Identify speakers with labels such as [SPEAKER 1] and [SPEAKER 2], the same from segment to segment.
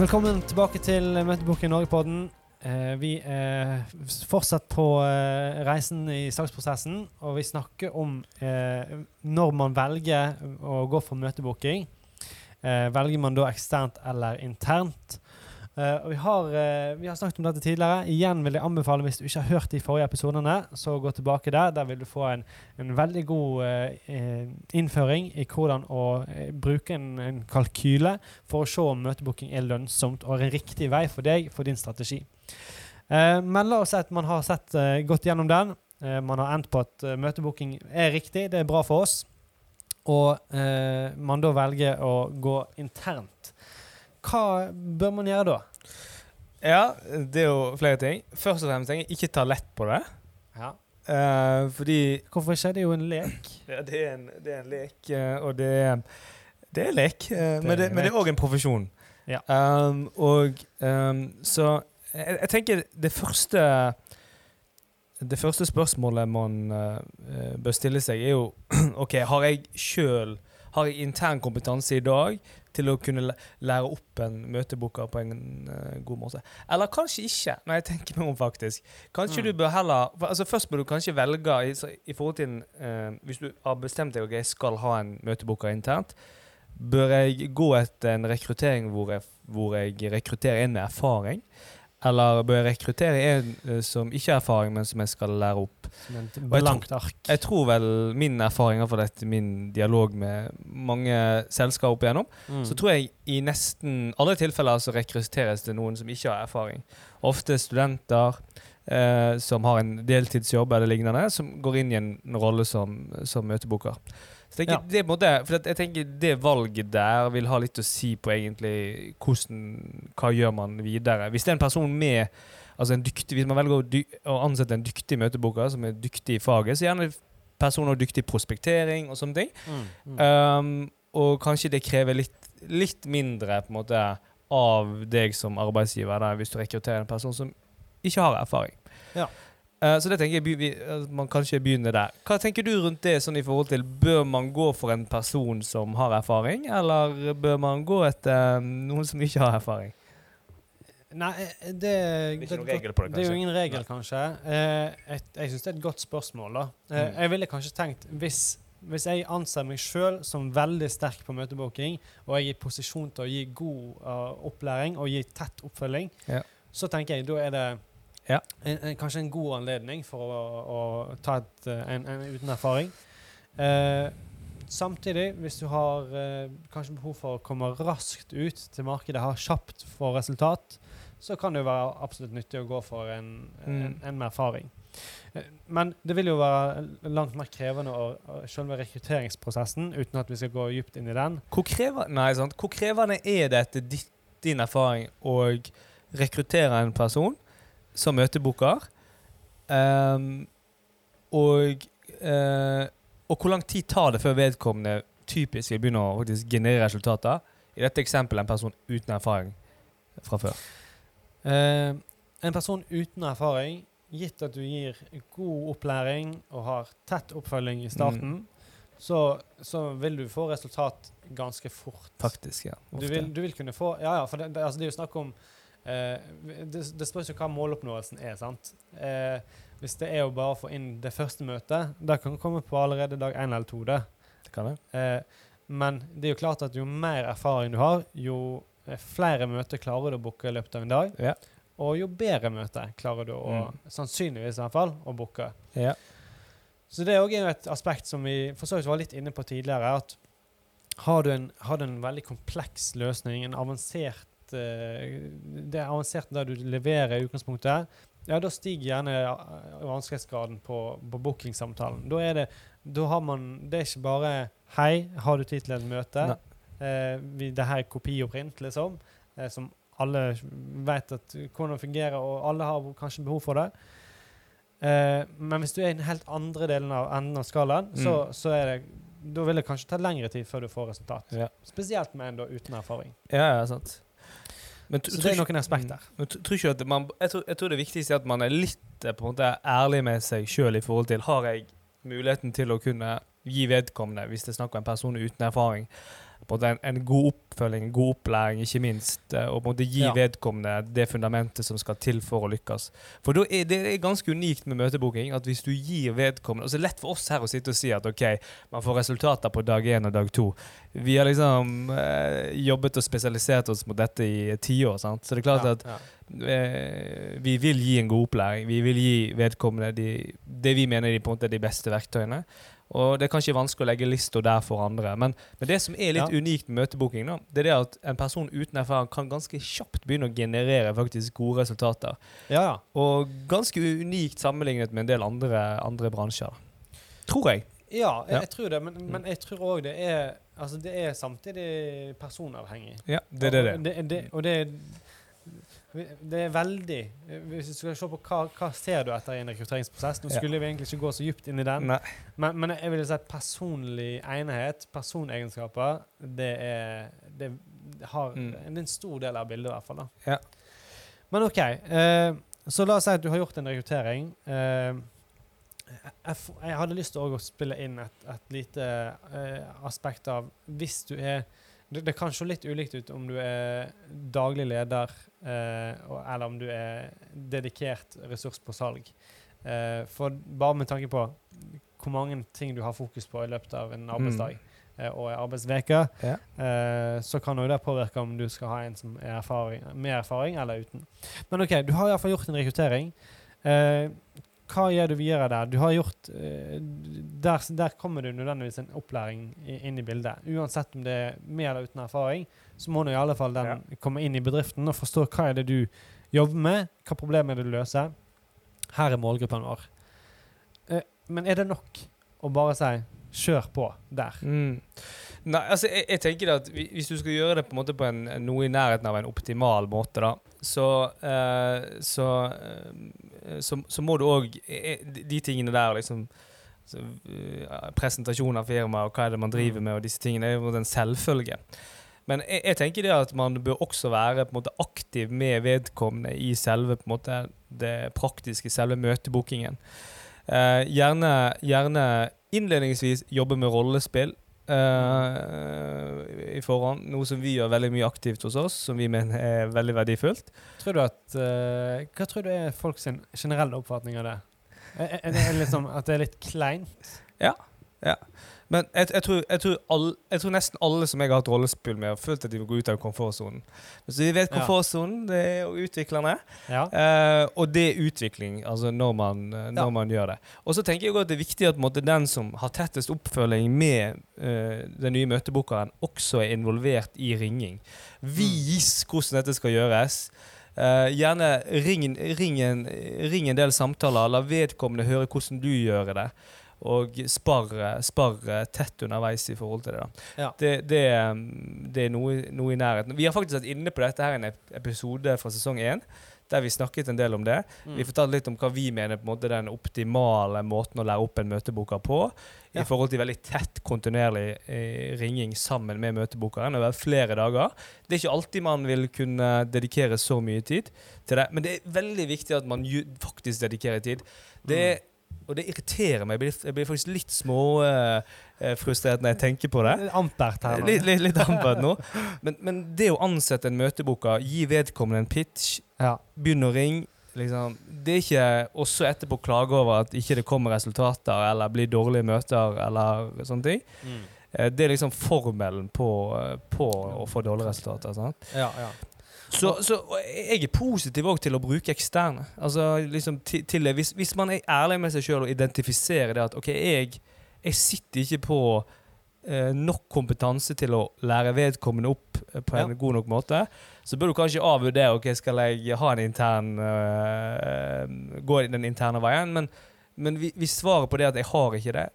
[SPEAKER 1] Velkommen tilbake til Møteboken Norge-podden. Eh, vi er fortsatt på eh, reisen i saksprosessen, og vi snakker om eh, når man velger å gå for møtebooking. Eh, velger man da eksternt eller internt? Uh, vi har, uh, vi har, snakket om dette tidligere. Igjen vil jeg anbefale, hvis du ikke har hørt de forrige episodene, så gå tilbake der. Der vil du få en, en veldig god uh, innføring i hvordan å bruke en, en, kalkyle for å se om møtebooking er lønnsomt og er en riktig vei for deg, for din strategi. men la oss si at man har sett gått gjennom den. man har endt på at møtebooking er riktig, det er bra for oss. Og man da velger å gå internt. Hva bør man gjøre da?
[SPEAKER 2] Ja, det er jo flere ting. Først og fremst tenker jeg ikke ta lett på det.
[SPEAKER 1] Ja.
[SPEAKER 2] Uh, fordi
[SPEAKER 1] Hvorfor ikke? Det er jo en lek.
[SPEAKER 2] Ja, det er en, det er en lek, uh, og det er Det er lek, uh, det men, det, men, det, er òg en profesjon.
[SPEAKER 1] Ja.
[SPEAKER 2] Um, og um, så jeg, jeg, tenker det første Det første spørsmålet man bør stille seg, er jo OK, har jeg sjøl Har jeg intern kompetanse i dag til å kunne lære opp en møtebooker på en uh, god måte. Eller kanskje ikke, når jeg tenker meg om, faktisk. Kanskje mm. du bør heller for, altså Først bør du kanskje velge i, i forhold til uh, Hvis du har bestemt deg at okay, jeg skal ha en møtebooker internt, bør jeg gå etter en rekruttering hvor jeg, hvor jeg rekrutterer inn med erfaring? Eller bør jeg rekruttere en uh, som ikke har erfaring, men som jeg skal lære opp?
[SPEAKER 1] Som en blankt ark.
[SPEAKER 2] Jeg, tror vel min erfaring, for dette, min dialog med mange selskaper opp igjennom, mm. så tror jeg i nesten alle tilfeller så rekrutteres det noen som ikke har erfaring. Ofte studenter eh, som har en deltidsjobb eller lignende, som går inn i en rolle som, som møteboker. Tenker, ja. det, måtte, for jeg tenker det valget der vil ha litt å si på egentlig hvordan, hva gjør man videre. Hvis det er en person med altså en dyktig, Hvis man velger å, ansette en dyktig møteboker som er dyktig i faget, så gjerne personer dyktig i prospektering og sånne ting. Mm, mm. Um, og kanskje det krever litt, litt, mindre på en måte av deg som arbeidsgiver da, hvis du rekrutterer en person som ikke har erfaring.
[SPEAKER 1] Ja.
[SPEAKER 2] Uh, så det tenker jeg vi, man kanskje begynner der. Hva tenker du rundt det sånn i forhold til Bør man gå for en person som har erfaring, eller bør man gå etter um, noen som ikke har erfaring?
[SPEAKER 1] Nei, det, det, det, det, det, det er jo ingen regel, kanskje. Eh, jeg jeg syns det er et godt spørsmål. da. Eh, mm. Jeg ville kanskje tenkt hvis, hvis jeg anser meg sjøl som veldig sterk på møtebooking, og jeg er i posisjon til å gi god opplæring og gi tett oppfølging,
[SPEAKER 2] ja.
[SPEAKER 1] så tenker jeg da er det
[SPEAKER 2] ja.
[SPEAKER 1] En, en, kanskje en god anledning for å, å ta et, eh, en, en, uten erfaring. Eh, samtidig, hvis du har eh, kanskje behov for å komme raskt ut til markedet, ha kjapt for resultat, så kan det jo være absolutt nyttig å gå for en, mm. med erfaring. Eh, men det vil jo være langt mer krevende å, å selve rekrutteringsprosessen, uten at vi skal gå dypt inn i den.
[SPEAKER 2] Hvor, krever, nei, Hvor krevende er det etter din erfaring å rekruttere en person som møtebooker. Um, og, uh, og hvor lang tid tar det før vedkommende typisk vil begynne å faktisk generere resultater? I dette eksempelet en person uten erfaring fra før.
[SPEAKER 1] Uh, en person uten erfaring, gitt at du gir god opplæring og har tett oppfølging i starten, mm. så, så, vil du få resultat ganske fort.
[SPEAKER 2] Faktisk, ja.
[SPEAKER 1] Du vil, du vil, kunne få Ja, ja, for det, det, altså det er jo snakk om Eh, det, det spørs jo hva måloppnåelsen er. sant? Eh, hvis det er å bare få inn det første møtet, da kan det komme på allerede dag én eller to. Det.
[SPEAKER 2] det kan det.
[SPEAKER 1] Eh, men det er jo klart at jo mer erfaring du har, jo flere møter klarer du å booke i løpet av en dag.
[SPEAKER 2] Ja.
[SPEAKER 1] Og jo bedre møte klarer du å, mm. sannsynligvis i hvert fall, å booke.
[SPEAKER 2] Ja.
[SPEAKER 1] Så det er òg et aspekt som vi for så vidt var litt inne på tidligere. at har du, en, har du en veldig kompleks løsning, en avansert uh, det avanserte det du leverer i utgangspunktet, ja, da stiger gjerne eh, vanskelighetsgraden på, på bookingsamtalen. Da er det da har man Det er ikke bare 'Hei, har du tid til et møte?' Eh, vi, det her er kopi og print, liksom. Eh, som alle vet at, hvordan det fungerer, og alle har kanskje behov for det. Eh, men hvis du er i den helt andre delen av enden av skalaen, mm. så, så, er det da vil det kanskje ta lengre tid før du får resultat.
[SPEAKER 2] Ja.
[SPEAKER 1] Spesielt med en da uten erfaring.
[SPEAKER 2] Ja, ja, sant.
[SPEAKER 1] Men så det er noen aspekter.
[SPEAKER 2] der. Men tror ikke at man, jeg, tror, jeg tror det viktigste er at man er litt eh, på en måte ærlig med seg sjøl i forhold til Har jeg muligheten til å kunne gi vedkommende, hvis det er snakk om en person uten erfaring, en, en, god oppfølging, en god opplæring, ikke minst. eh, Og måtte gi
[SPEAKER 1] Ja.
[SPEAKER 2] vedkommende det fundamentet som skal til for å lykkes. For er det er ganske unikt med møtebooking at hvis du gir vedkommende altså Det er lett for oss her å sitte og si at OK, man får resultater på dag én og dag to. Vi har liksom eh, jobbet og spesialisert oss mot dette i tiår. sant? Så det er klart
[SPEAKER 1] Ja,
[SPEAKER 2] at
[SPEAKER 1] ja.
[SPEAKER 2] eh, vi vil gi en god opplæring. Vi vil gi vedkommende de, det vi mener de på en måte er de beste verktøyene. Og det er kanskje vanskelig å legge lista der for andre. Men, men det som er litt
[SPEAKER 1] Ja.
[SPEAKER 2] unikt med møtebooking, da, det er det at en person uten erfaring kan ganske kjapt begynne å generere faktisk gode resultater.
[SPEAKER 1] ja, ja.
[SPEAKER 2] Og ganske unikt sammenlignet med en del andre, andre bransjer. Tror jeg.
[SPEAKER 1] Ja, jeg, jeg tror det, men, men jeg tror òg det er Altså, det er samtidig personavhengig.
[SPEAKER 2] Ja, det er det. det.
[SPEAKER 1] Det, det, og det, det er veldig Hvis du skal se på hva, hva ser du etter i en rekrutteringsprosess Nå
[SPEAKER 2] Ja.
[SPEAKER 1] skulle vi egentlig ikke gå så dypt inn i den, men, men jeg vil si at personlig enighet, personegenskaper, det er Det har
[SPEAKER 2] Mm.
[SPEAKER 1] det er en stor del av bildet, i hvert fall. da.
[SPEAKER 2] Ja.
[SPEAKER 1] Men OK. Eh, så la oss si at du har gjort en rekruttering. Eh, jeg, jeg hadde lyst til å spille inn et, et lite eh, aspekt av Hvis du er det, det kan se litt ulikt ut om du er daglig leder, eh, eller om du er dedikert ressurs på salg. Eh, for bare med tanke på hvor mange ting du har fokus på i løpet av en arbeidsdag eh, og en arbeidsveke,
[SPEAKER 2] Ja.
[SPEAKER 1] eh, så kan det påvirke om du skal ha en som er erfaring, med erfaring eller uten. Men OK, du har iallfall gjort en rekruttering. Hva gjør du videre der? Du har gjort eh, der, der kommer det nødvendigvis en opplæring i, inn i bildet. Uansett om det er med eller uten erfaring, så må nå i alle fall den komme inn i bedriften og forstå hva er det du jobber med, hva problemet er det du løser. Her er målgruppen vår. Eh, men er det nok å bare si 'kjør på' der?
[SPEAKER 2] Mm. Nei, altså jeg, jeg tenker at Hvis du skal gjøre det på en måte på en, noe i nærheten av en optimal måte, da, så, eh, så, eh, så, så må du òg de, de tingene der, liksom så, uh, Presentasjon av firmaet og hva er det man driver
[SPEAKER 1] Mm.
[SPEAKER 2] med, og disse tingene er jo en selvfølge. Men jeg, jeg tenker det at man bør også være på en måte aktiv med vedkommende i selve på en måte det praktiske, selve møtebookingen. Eh, gjerne, gjerne innledningsvis jobbe med rollespill uh, i forhånd. Noe som vi gjør veldig mye aktivt hos oss, som vi mener er veldig verdifullt.
[SPEAKER 1] Tror du at, uh, hva tror du er folks generelle oppfatning av det? Er, er det liksom at det er litt kleint?
[SPEAKER 2] Men jeg, jeg, tror, jeg, tror all, jeg tror nesten alle som jeg har hatt rollespill med, har følt at de vil gå ut av komfortsonen. Så vi vet komfortsonen, det er jo utviklende.
[SPEAKER 1] Ja.
[SPEAKER 2] uh, og det er utvikling, altså når man, eh, når
[SPEAKER 1] Ja.
[SPEAKER 2] man gjør det. Og så tenker jeg også at det er viktig at måtte, den som har tettest oppfølging med uh, den nye møtebokeren, også er involvert i ringing. Vis hvordan dette skal gjøres. Uh, gjerne ring, ring, en, ring en del samtaler, la vedkommende høre hvordan du gjør det. Og sparre, spar eh, tett underveis i forhold til det. da.
[SPEAKER 1] Ja.
[SPEAKER 2] Det, det, um, det er noe, noe i nærheten. Vi har faktisk vært inne på dette her i en episode fra sesong én, der vi snakket en del om det.
[SPEAKER 1] Mm.
[SPEAKER 2] Vi fortalte litt om hva vi mener på en måte den optimale måten å lære opp en møteboker på.
[SPEAKER 1] Ja.
[SPEAKER 2] I forhold til veldig tett, kontinuerlig eh, ringing sammen med møtebokeren over flere dager. Det er ikke alltid man vil kunne dedikere så mye tid til det, men det er veldig viktig at man faktisk dedikerer tid. Det er og det irriterer meg. Jeg blir, jeg blir faktisk litt småfrustrert når jeg tenker på det.
[SPEAKER 1] Litt ampert her.
[SPEAKER 2] Litt, litt, litt ampert nå. Men, men det å ansette en møteboker, gi vedkommende en pitch,
[SPEAKER 1] Ja.
[SPEAKER 2] begynne å ringe liksom, Det er ikke også etterpå klage over at ikke det kommer resultater, eller blir dårlige møter, eller sånne ting.
[SPEAKER 1] Mm.
[SPEAKER 2] Eh, Det er liksom formelen på, på å få dårlige resultater. Sant?
[SPEAKER 1] ja, ja.
[SPEAKER 2] Så, så jeg er positiv også til å bruke eksterne. Altså liksom til, til. Hvis, hvis man er ærlig med seg sjøl og identifiserer det at OK, jeg, jeg sitter ikke på eh, nok kompetanse til å lære vedkommende opp eh, på en
[SPEAKER 1] Ja.
[SPEAKER 2] god nok måte, så bør du kanskje avvurdere ok, skal jeg ha en intern eh, gå den interne veien. Men, men vi- hvis svaret på det er at jeg har ikke det,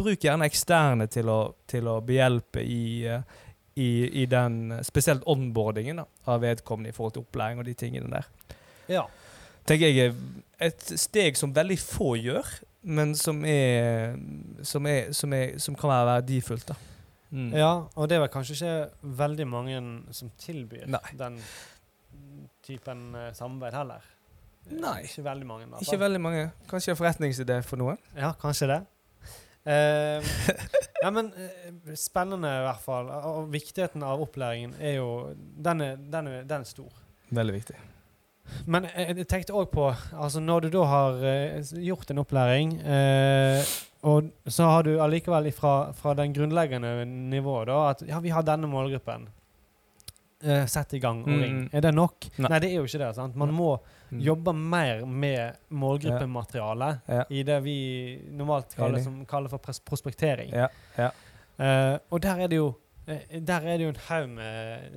[SPEAKER 2] bruk gjerne eksterne til å, til å behjelpe i eh, i, i den spesielt onboardingen da, av vedkommende i forhold til opplæring og de tingene der.
[SPEAKER 1] ja.
[SPEAKER 2] tenker jeg er et steg som veldig få gjør, men som er som, er, som, er, som kan være verdifullt. da. Mm.
[SPEAKER 1] Ja, og det er vel kanskje ikke veldig mange som tilbyr
[SPEAKER 2] Nei.
[SPEAKER 1] den typen eh, samarbeid heller.
[SPEAKER 2] Nei.
[SPEAKER 1] Ikke veldig mange.
[SPEAKER 2] Ikke veldig mange. Kanskje en forretningsidé for noen.
[SPEAKER 1] Ja, kanskje det. Eh, Ja, men eh, spennende i hvert fall. Og viktigheten av opplæringen er jo Den er, den er, den er stor.
[SPEAKER 2] Veldig viktig.
[SPEAKER 1] Men jeg, jeg tenkte òg på altså Når du da har eh, gjort en opplæring, eh, og så har du allikevel fra, fra den grunnleggende nivået da, at ja, vi har denne målgruppen. Eh, sett i gang og
[SPEAKER 2] Mm.
[SPEAKER 1] ring. Er det nok?
[SPEAKER 2] Nei.
[SPEAKER 1] Nei. det er jo ikke det. sant? Man må
[SPEAKER 2] Mm.
[SPEAKER 1] jobbe mer med målgruppemateriale
[SPEAKER 2] Ja.
[SPEAKER 1] i det vi normalt kaller, som, kaller for prospektering.
[SPEAKER 2] Ja, ja.
[SPEAKER 1] Eh, og der er det jo eh, der er det jo en haug med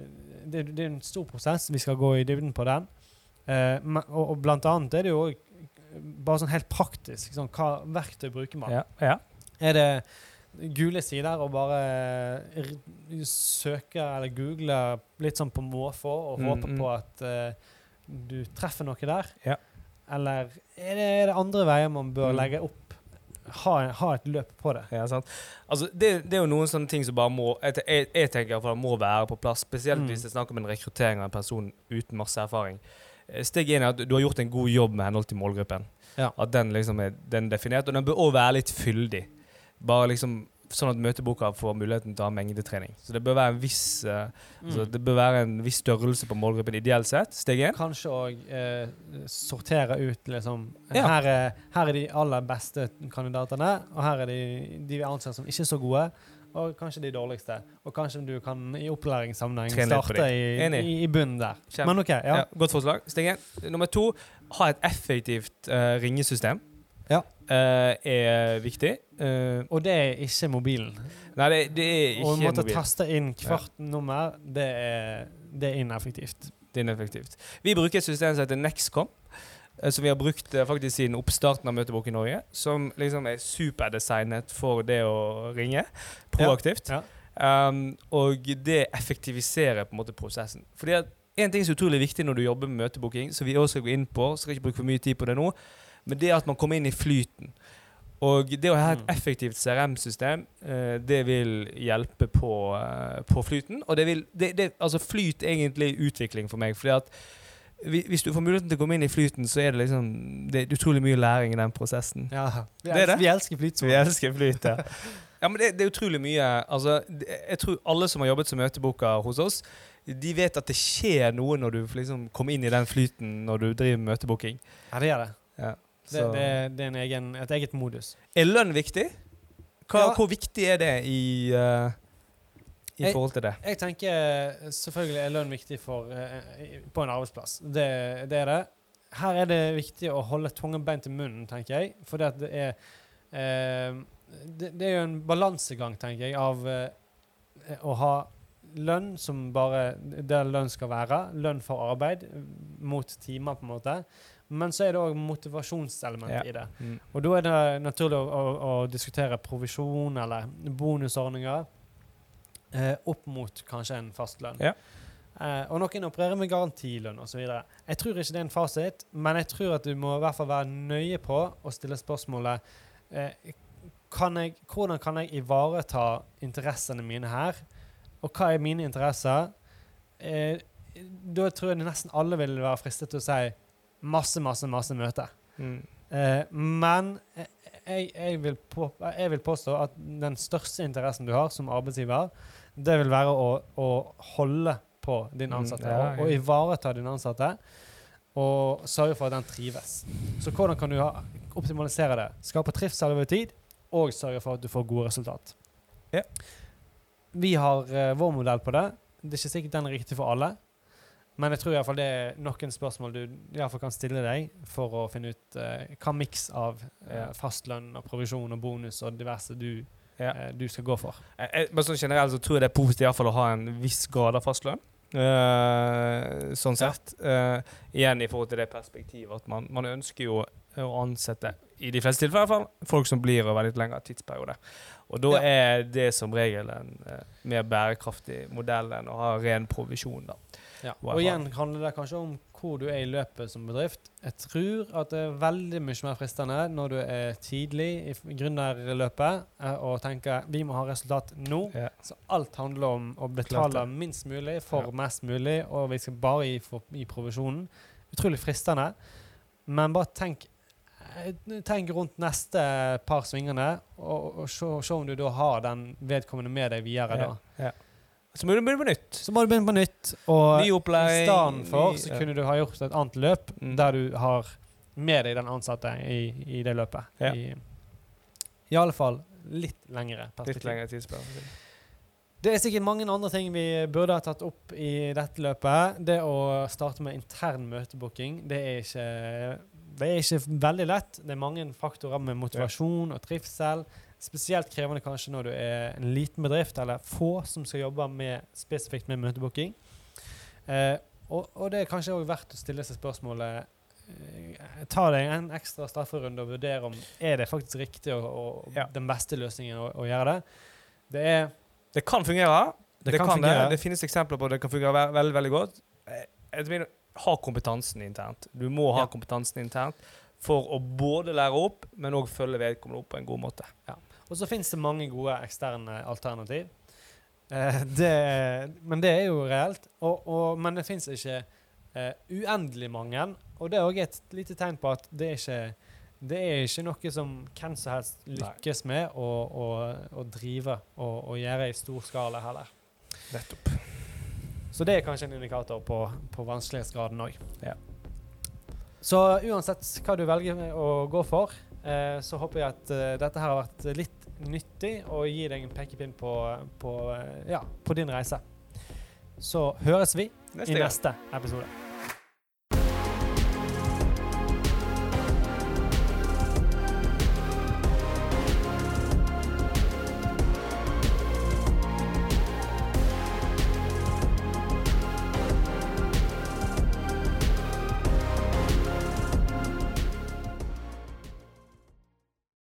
[SPEAKER 1] det, det er en stor prosess. Vi skal gå i dybden på den. Eh, og, og blant annet er det jo bare sånn helt praktisk. Sånn, hva verktøy bruker man?
[SPEAKER 2] Ja, ja.
[SPEAKER 1] Er det gule sider og bare r- søke eller google litt sånn på måfå og
[SPEAKER 2] Mm,
[SPEAKER 1] håpe
[SPEAKER 2] mm.
[SPEAKER 1] på at eh, du treffer noe der?
[SPEAKER 2] Ja.
[SPEAKER 1] Eller er det, er det andre veier man bør
[SPEAKER 2] Mm.
[SPEAKER 1] legge opp? Ha, ha et løp på det?
[SPEAKER 2] Ja, sant? Altså, det, det er jo noen sånne ting som bare må Jeg, jeg, tenker at det må være på plass. Spesielt
[SPEAKER 1] Mm.
[SPEAKER 2] hvis det er snakk om en rekruttering av en person uten masse erfaring. Eh, Steg én er at du har gjort en god jobb med henhold til målgruppen.
[SPEAKER 1] Ja.
[SPEAKER 2] At den liksom er den er definert. Og den bør òg være litt fyldig. Bare liksom Sånn at møteboka får muligheten til å ha mengdetrening. Så det bør være en viss altså,
[SPEAKER 1] Mm.
[SPEAKER 2] Det bør være en viss størrelse på målgruppen ideelt sett. Steg én.
[SPEAKER 1] Kanskje òg eh, sortere ut liksom
[SPEAKER 2] Ja.
[SPEAKER 1] her, er, her er de aller beste kandidatene, og her er de, de vi anser som ikke så gode. Og kanskje de dårligste. Og kanskje du kan i opplæringssammenheng starte i, i, i bunnen der.
[SPEAKER 2] Kjempe.
[SPEAKER 1] Men OK. ja.
[SPEAKER 2] Ja, godt forslag. Steg én. Nummer to, ha et effektivt uh, ringesystem.
[SPEAKER 1] Ja.
[SPEAKER 2] Eh, er viktig. Eh,
[SPEAKER 1] Og det er ikke mobilen.
[SPEAKER 2] nei, det, det er
[SPEAKER 1] Å
[SPEAKER 2] ikke
[SPEAKER 1] måtte
[SPEAKER 2] mobil.
[SPEAKER 1] taste inn hvert nummer, det er, det er ineffektivt.
[SPEAKER 2] Det er ineffektivt. Vi bruker et system som heter Nexcom. eh, Som vi har brukt faktisk siden oppstarten av Møtebok i Norge. Som liksom er superdesignet for det å ringe proaktivt.
[SPEAKER 1] Ja.
[SPEAKER 2] Um, og det effektiviserer på en måte prosessen. Fordi at En ting som er utrolig viktig når du jobber med møtebooking, som vi også skal gå inn på, skal ikke bruke for mye tid på det nå, men det at man kommer inn i flyten. Og det å ha et
[SPEAKER 1] Mm.
[SPEAKER 2] effektivt CRM-system, eh, det vil hjelpe på, eh, på flyten. Og det vil det, det, Altså, flyt er egentlig utvikling for meg. Fordi at hvis du får muligheten til å komme inn i flyten, så er det liksom Det er utrolig mye læring i den prosessen.
[SPEAKER 1] Ja. Vi,
[SPEAKER 2] Det er det.
[SPEAKER 1] elsker, vi elsker
[SPEAKER 2] flyt.
[SPEAKER 1] Vi
[SPEAKER 2] elsker flyt, ja. ja men det, det er utrolig mye Altså, jeg tror alle som har jobbet som møteboker hos oss, de vet at det skjer noe når du liksom kommer inn i den flyten når du driver med møtebooking.
[SPEAKER 1] Ja, det gjør det.
[SPEAKER 2] Ja.
[SPEAKER 1] Det, det, det er en egen, et eget modus.
[SPEAKER 2] Er lønn viktig? Hva,
[SPEAKER 1] Ja.
[SPEAKER 2] Hvor viktig er det i, uh, i
[SPEAKER 1] Jeg-
[SPEAKER 2] forhold til det?
[SPEAKER 1] Jeg tenker eh, selvfølgelig er lønn viktig for, uh, på en arbeidsplass. Det, det er det. Her er det viktig å holde tungen beint i munnen, tenker jeg. For det, er uh, det, er jo en balansegang, tenker jeg, av å ha lønn som bare der lønn skal være. Lønn for arbeid mot timer, på en måte. Men så er det òg motivasjonselement
[SPEAKER 2] Ja.
[SPEAKER 1] i det.
[SPEAKER 2] Mm.
[SPEAKER 1] Og da er det naturlig å, å, å diskutere provisjon eller bonusordninger eh, opp mot kanskje en fast lønn.
[SPEAKER 2] Ja.
[SPEAKER 1] Eh, og noen opererer med garantilønn osv. Jeg tror ikke det er en fasit, men jeg tror at du må i hvert fall være nøye på å stille spørsmålet eh, kan jeg, hvordan kan jeg ivareta interessene mine her, og hva er mine interesser? Eh, da tror jeg nesten alle vil være fristet til å si masse, masse, masse møter.
[SPEAKER 2] Mm.
[SPEAKER 1] Eh, men eh, jeg, jeg, vil på, jeg vil påstå at den største interessen du har som arbeidsgiver, det vil være å, å holde på din
[SPEAKER 2] Mm,
[SPEAKER 1] ansatte
[SPEAKER 2] ja,
[SPEAKER 1] og, og ivareta din ansatte. Og sørge for at den trives. Så hvordan kan du ha, optimalisere det? Skape trivsel over tid, og sørge for at du får gode resultat.
[SPEAKER 2] Ja.
[SPEAKER 1] Vi har uh, vår modell på det. Det er ikke sikkert den er riktig for alle. Men jeg tror i fall det er noen spørsmål du i fall kan stille deg for å finne ut eh, hva miks av eh, fastlønn og provisjon og bonus og diverse du,
[SPEAKER 2] Ja.
[SPEAKER 1] eh, du skal gå for.
[SPEAKER 2] Jeg, jeg, sånn generelt så tror jeg det er positivt i fall å ha en viss grad av fastlønn. Uh, sånn sett. Uh, igjen i forhold til det perspektivet at man, man ønsker jo å ansette, i de fleste tilfeller i hvert fall, folk som blir over litt lengre tidsperiode. Og da
[SPEAKER 1] Ja.
[SPEAKER 2] er det som regel en uh, mer bærekraftig modell enn å ha ren provisjon. da. Hva
[SPEAKER 1] Og igjen handler det kanskje om hvor du er i løpet som bedrift. Jeg tror at det er veldig mye mer fristende når du er tidlig i gründerløpet eh, og tenker vi må ha resultat nå.
[SPEAKER 2] Ja.
[SPEAKER 1] Så alt handler om å betale minst mulig for
[SPEAKER 2] Ja.
[SPEAKER 1] mest mulig, og vi skal bare gi, for, gi provisjonen. Utrolig fristende. Men bare tenk eh, tenk rundt neste par svingene, og, og se, om du da har den vedkommende med deg videre.
[SPEAKER 2] Ja.
[SPEAKER 1] da.
[SPEAKER 2] Så må du begynne på nytt.
[SPEAKER 1] Så må du begynne på nytt. Og
[SPEAKER 2] Ny
[SPEAKER 1] i stedet for så kunne du ha gjort et annet løp
[SPEAKER 2] Mm.
[SPEAKER 1] der du har med deg den ansatte i, i det løpet.
[SPEAKER 2] Ja.
[SPEAKER 1] I, I alle fall litt lengre
[SPEAKER 2] Litt lengre tidsperspektiv.
[SPEAKER 1] Det er sikkert mange andre ting vi burde ha tatt opp i dette løpet. Det å starte med intern møtebooking, det er ikke, det er ikke veldig lett. Det er mange faktorer med motivasjon og trivsel. Spesielt krevende kanskje når du er en liten bedrift eller få som skal jobbe med, spesifikt med møtebooking. Eh, og, og det er kanskje også verdt å stille seg spørsmålet eh, Ta deg en ekstra strafferunde og vurdere om er det faktisk riktig og, og
[SPEAKER 2] Ja.
[SPEAKER 1] den beste løsningen å, å gjøre det. Det er
[SPEAKER 2] Det kan fungere.
[SPEAKER 1] Det
[SPEAKER 2] Det,
[SPEAKER 1] kan fungere.
[SPEAKER 2] det. Finnes eksempler på at det kan fungere veldig, veldig veldig godt. Eh, Jeg mener, ha kompetansen internt. Du må ha
[SPEAKER 1] Ja.
[SPEAKER 2] kompetansen internt for å både lære opp, men òg følge vedkommende opp på en god måte.
[SPEAKER 1] Og så finnes det mange gode eksterne alternativ. Eh, det, men det er jo reelt. Og, og, men det fins ikke eh, uendelig mange. Og det er òg et lite tegn på at det er ikke det er ikke noe som hvem som helst lykkes med å, å, å drive og, og gjøre i stor skala heller.
[SPEAKER 2] Nettopp.
[SPEAKER 1] Så det er kanskje en indikator på, på vanskelighetsgraden òg.
[SPEAKER 2] Ja.
[SPEAKER 1] Så uansett hva du velger å gå for, så håper jeg at eh, dette her har vært litt nyttig og gir deg en pekepinn på, på, eh, ja, på din reise. Så høres vi
[SPEAKER 2] Neste
[SPEAKER 1] i neste episode.